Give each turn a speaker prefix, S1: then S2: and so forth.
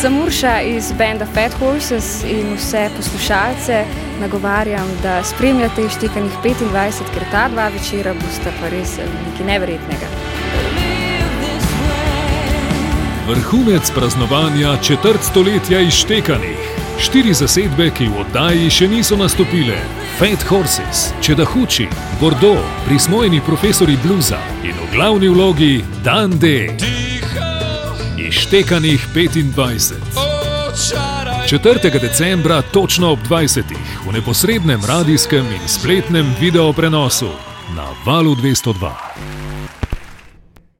S1: Sem Urša iz benda Fat Horses in vse poslušalce nagovarjam, da spremljate ištekanih 25, ker ta dva večera bosta pa res nekaj neverjetnega.
S2: Vrhunec praznovanja četrt stoletja ištekanih. Štiri zasedbe, ki v oddaji še niso nastopile: Fat Horses, Čedahuči, Bordeaux, prismojeni profesori bluza in v glavni vlogi Dan D. Ištekanih 25. 4. decembra, točno ob 20. v neposrednem radijskem in spletnem video prenosu na valu 202.